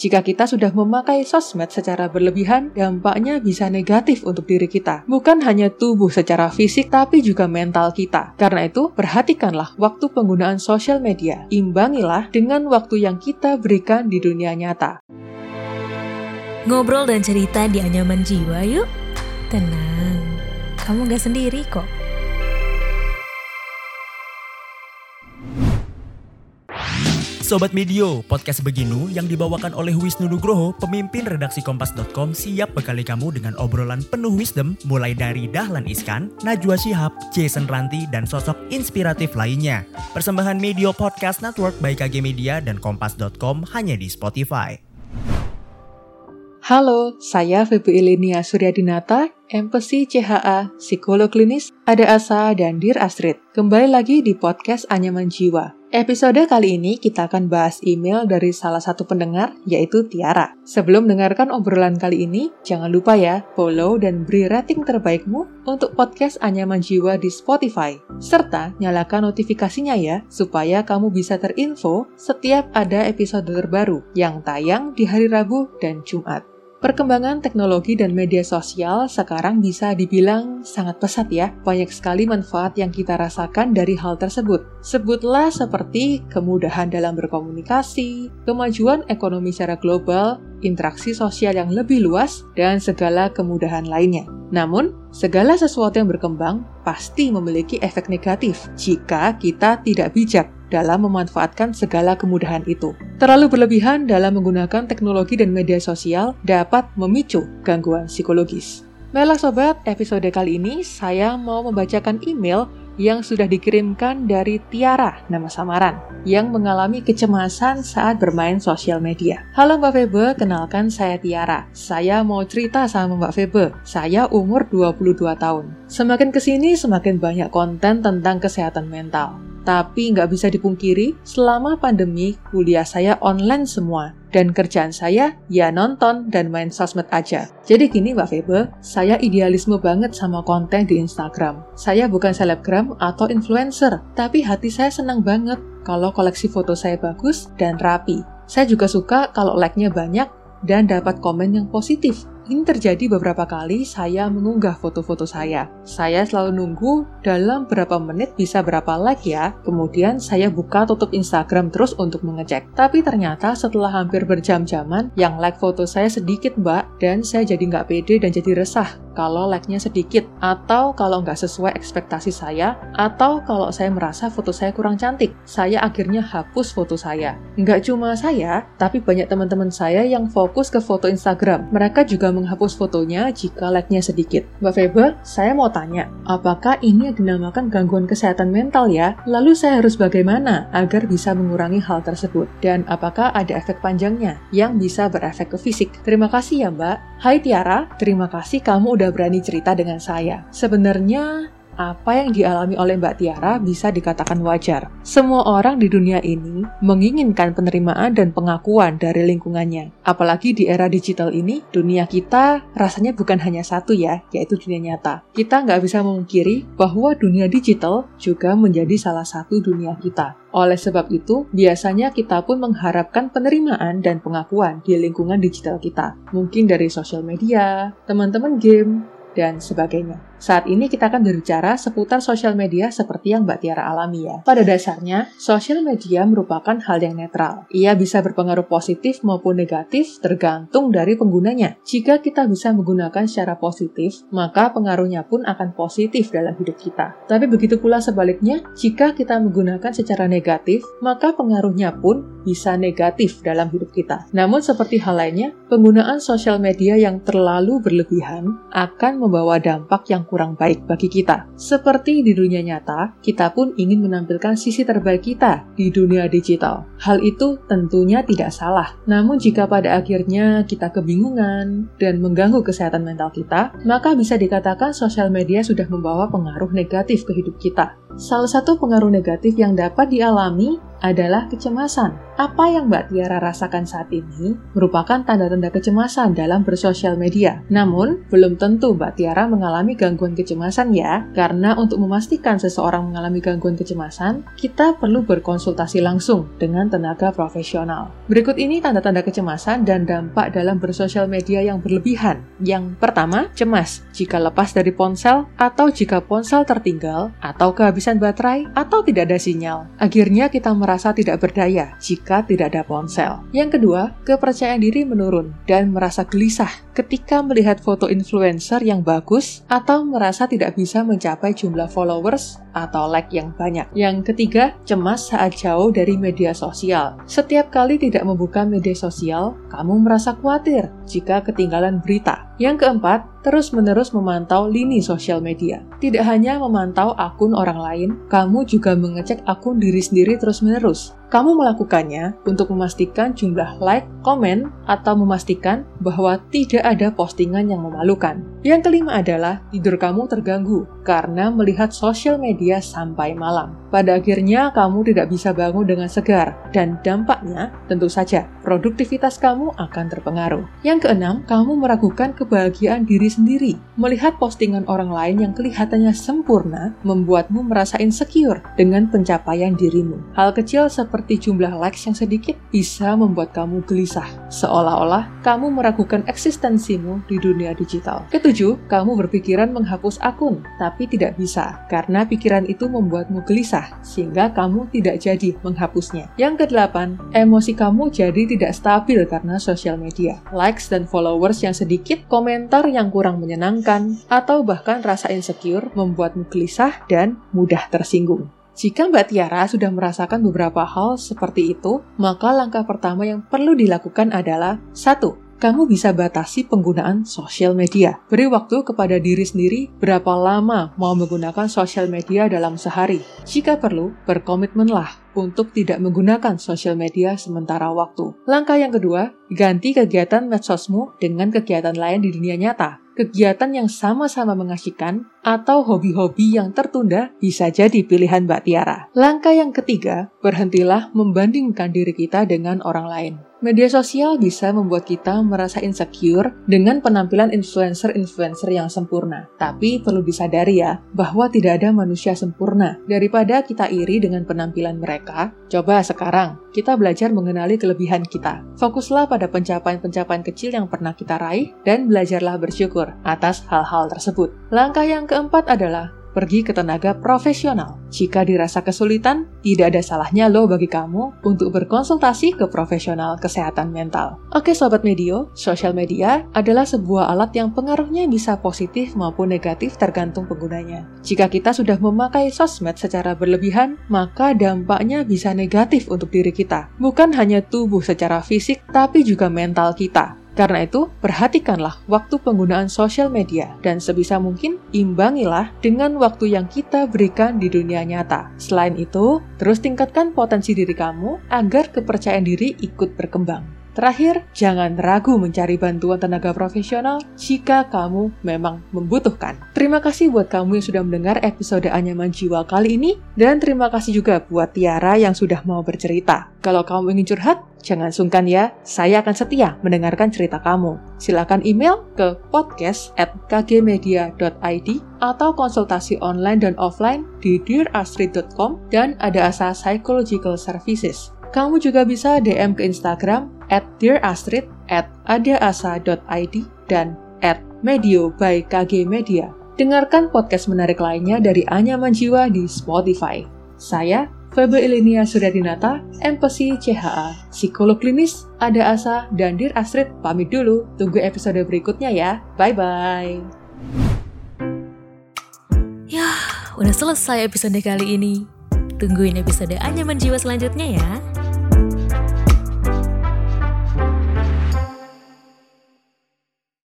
Jika kita sudah memakai sosmed secara berlebihan, dampaknya bisa negatif untuk diri kita. Bukan hanya tubuh secara fisik, tapi juga mental kita. Karena itu, perhatikanlah waktu penggunaan sosial media. Imbangilah dengan waktu yang kita berikan di dunia nyata. Ngobrol dan cerita di anyaman jiwa yuk. Tenang, kamu gak sendiri kok. Sobat Medio, podcast Beginu yang dibawakan oleh Wisnu Nugroho, pemimpin redaksi Kompas.com siap bekali kamu dengan obrolan penuh wisdom mulai dari Dahlan Iskan, Najwa Shihab, Jason Ranti, dan sosok inspiratif lainnya. Persembahan Medio Podcast Network by KG Media dan Kompas.com hanya di Spotify. Halo, saya Feby Ilinia Suryadinata, Empesi CHA, Psikolog Klinis, Ada Asa, dan Dir Astrid. Kembali lagi di podcast Anyaman Jiwa. Episode kali ini kita akan bahas email dari salah satu pendengar, yaitu Tiara. Sebelum mendengarkan obrolan kali ini, jangan lupa ya, follow dan beri rating terbaikmu untuk podcast Anyaman Jiwa di Spotify. Serta nyalakan notifikasinya ya, supaya kamu bisa terinfo setiap ada episode terbaru yang tayang di hari Rabu dan Jumat. Perkembangan teknologi dan media sosial sekarang bisa dibilang sangat pesat ya. Banyak sekali manfaat yang kita rasakan dari hal tersebut. Sebutlah seperti kemudahan dalam berkomunikasi, kemajuan ekonomi secara global, interaksi sosial yang lebih luas, dan segala kemudahan lainnya. Namun, segala sesuatu yang berkembang pasti memiliki efek negatif jika kita tidak bijak dalam memanfaatkan segala kemudahan itu. Terlalu berlebihan dalam menggunakan teknologi dan media sosial dapat memicu gangguan psikologis. Baiklah sobat, episode kali ini saya mau membacakan email yang sudah dikirimkan dari Tiara, nama samaran, yang mengalami kecemasan saat bermain sosial media. Halo Mbak Febe, kenalkan saya Tiara. Saya mau cerita sama Mbak Febe. Saya umur 22 tahun. Semakin ke sini semakin banyak konten tentang kesehatan mental. Tapi nggak bisa dipungkiri, selama pandemi, kuliah saya online semua. Dan kerjaan saya, ya nonton dan main sosmed aja. Jadi gini Mbak Febe, saya idealisme banget sama konten di Instagram. Saya bukan selebgram atau influencer, tapi hati saya senang banget kalau koleksi foto saya bagus dan rapi. Saya juga suka kalau like-nya banyak dan dapat komen yang positif. Ini terjadi beberapa kali saya mengunggah foto-foto saya. Saya selalu nunggu dalam berapa menit bisa berapa like ya. Kemudian saya buka tutup Instagram terus untuk mengecek. Tapi ternyata setelah hampir berjam-jaman, yang like foto saya sedikit mbak, dan saya jadi nggak pede dan jadi resah kalau like-nya sedikit, atau kalau nggak sesuai ekspektasi saya, atau kalau saya merasa foto saya kurang cantik. Saya akhirnya hapus foto saya. Nggak cuma saya, tapi banyak teman-teman saya yang fokus ke foto Instagram. Mereka juga menghapus fotonya jika like-nya sedikit. Mbak Febe, saya mau tanya, apakah ini dinamakan gangguan kesehatan mental ya? Lalu saya harus bagaimana agar bisa mengurangi hal tersebut? Dan apakah ada efek panjangnya yang bisa berefek ke fisik? Terima kasih ya Mbak. Hai Tiara, terima kasih kamu udah berani cerita dengan saya. Sebenarnya apa yang dialami oleh Mbak Tiara bisa dikatakan wajar. Semua orang di dunia ini menginginkan penerimaan dan pengakuan dari lingkungannya. Apalagi di era digital ini, dunia kita rasanya bukan hanya satu ya, yaitu dunia nyata. Kita nggak bisa memungkiri bahwa dunia digital juga menjadi salah satu dunia kita. Oleh sebab itu, biasanya kita pun mengharapkan penerimaan dan pengakuan di lingkungan digital kita. Mungkin dari sosial media, teman-teman game, dan sebagainya. Saat ini kita akan berbicara seputar sosial media seperti yang Mbak Tiara alami ya. Pada dasarnya, sosial media merupakan hal yang netral. Ia bisa berpengaruh positif maupun negatif tergantung dari penggunanya. Jika kita bisa menggunakan secara positif, maka pengaruhnya pun akan positif dalam hidup kita. Tapi begitu pula sebaliknya, jika kita menggunakan secara negatif, maka pengaruhnya pun bisa negatif dalam hidup kita. Namun seperti hal lainnya, penggunaan sosial media yang terlalu berlebihan akan membawa dampak yang kurang baik bagi kita. Seperti di dunia nyata, kita pun ingin menampilkan sisi terbaik kita di dunia digital. Hal itu tentunya tidak salah. Namun jika pada akhirnya kita kebingungan dan mengganggu kesehatan mental kita, maka bisa dikatakan sosial media sudah membawa pengaruh negatif ke hidup kita. Salah satu pengaruh negatif yang dapat dialami adalah kecemasan. Apa yang Mbak Tiara rasakan saat ini merupakan tanda-tanda kecemasan dalam bersosial media. Namun, belum tentu Mbak Tiara mengalami gangguan kecemasan ya, karena untuk memastikan seseorang mengalami gangguan kecemasan, kita perlu berkonsultasi langsung dengan tenaga profesional. Berikut ini tanda-tanda kecemasan dan dampak dalam bersosial media yang berlebihan. Yang pertama, cemas jika lepas dari ponsel atau jika ponsel tertinggal atau kehabisan baterai atau tidak ada sinyal. Akhirnya kita merasa tidak berdaya jika tidak ada ponsel. Yang kedua, kepercayaan diri menurun dan merasa gelisah ketika melihat foto influencer yang bagus atau merasa tidak bisa mencapai jumlah followers atau like yang banyak. Yang ketiga, cemas saat jauh dari media sosial. Setiap kali tidak membuka media sosial, kamu merasa khawatir jika ketinggalan berita. Yang keempat, terus-menerus memantau lini sosial media. Tidak hanya memantau akun orang lain, kamu juga mengecek akun diri sendiri terus-menerus. Kamu melakukannya untuk memastikan jumlah like, komen, atau memastikan bahwa tidak ada postingan yang memalukan. Yang kelima adalah tidur kamu terganggu karena melihat sosial media sampai malam. Pada akhirnya, kamu tidak bisa bangun dengan segar, dan dampaknya tentu saja produktivitas kamu akan terpengaruh. Yang keenam, kamu meragukan kebahagiaan diri sendiri. Melihat postingan orang lain yang kelihatannya sempurna membuatmu merasa insecure dengan pencapaian dirimu. Hal kecil seperti jumlah likes yang sedikit bisa membuat kamu gelisah, seolah-olah kamu meragukan eksistensimu di dunia digital. Ketujuh, kamu berpikiran menghapus akun, tapi tidak bisa karena pikiran itu membuatmu gelisah, sehingga kamu tidak jadi menghapusnya. Yang kedelapan, emosi kamu jadi tidak stabil karena sosial media. Likes dan followers yang sedikit, komentar yang kurang menyenangkan, atau bahkan rasa insecure membuatmu gelisah dan mudah tersinggung. Jika Mbak Tiara sudah merasakan beberapa hal seperti itu, maka langkah pertama yang perlu dilakukan adalah 1 kamu bisa batasi penggunaan sosial media. Beri waktu kepada diri sendiri berapa lama mau menggunakan sosial media dalam sehari. Jika perlu, berkomitmenlah untuk tidak menggunakan sosial media sementara waktu. Langkah yang kedua, ganti kegiatan medsosmu dengan kegiatan lain di dunia nyata kegiatan yang sama-sama mengasihkan, atau hobi-hobi yang tertunda bisa jadi pilihan Mbak Tiara. Langkah yang ketiga, berhentilah membandingkan diri kita dengan orang lain. Media sosial bisa membuat kita merasa insecure dengan penampilan influencer-influencer yang sempurna. Tapi perlu disadari ya, bahwa tidak ada manusia sempurna. Daripada kita iri dengan penampilan mereka, coba sekarang kita belajar mengenali kelebihan kita. Fokuslah pada pencapaian-pencapaian kecil yang pernah kita raih dan belajarlah bersyukur atas hal-hal tersebut. Langkah yang keempat adalah pergi ke tenaga profesional. Jika dirasa kesulitan, tidak ada salahnya loh bagi kamu untuk berkonsultasi ke profesional kesehatan mental. Oke Sobat Medio, sosial media adalah sebuah alat yang pengaruhnya bisa positif maupun negatif tergantung penggunanya. Jika kita sudah memakai sosmed secara berlebihan, maka dampaknya bisa negatif untuk diri kita. Bukan hanya tubuh secara fisik, tapi juga mental kita. Karena itu, perhatikanlah waktu penggunaan sosial media dan sebisa mungkin imbangilah dengan waktu yang kita berikan di dunia nyata. Selain itu, terus tingkatkan potensi diri kamu agar kepercayaan diri ikut berkembang. Terakhir, jangan ragu mencari bantuan tenaga profesional jika kamu memang membutuhkan. Terima kasih buat kamu yang sudah mendengar episode Anyaman Jiwa kali ini, dan terima kasih juga buat Tiara yang sudah mau bercerita. Kalau kamu ingin curhat, jangan sungkan ya, saya akan setia mendengarkan cerita kamu. Silakan email ke podcast at atau konsultasi online dan offline di dearastrid.com dan ada asa Psychological Services. Kamu juga bisa DM ke Instagram at dearastrid, at adaasa.id, dan at medio by KG Media. Dengarkan podcast menarik lainnya dari Anyaman Jiwa di Spotify. Saya, Febe Ilinia Suryadinata, Empati CHA, Psikolog Klinis, Ada Asa, dan Dir Astrid pamit dulu. Tunggu episode berikutnya ya. Bye-bye. Yah, udah selesai episode kali ini. Tungguin episode Anyaman Jiwa selanjutnya ya.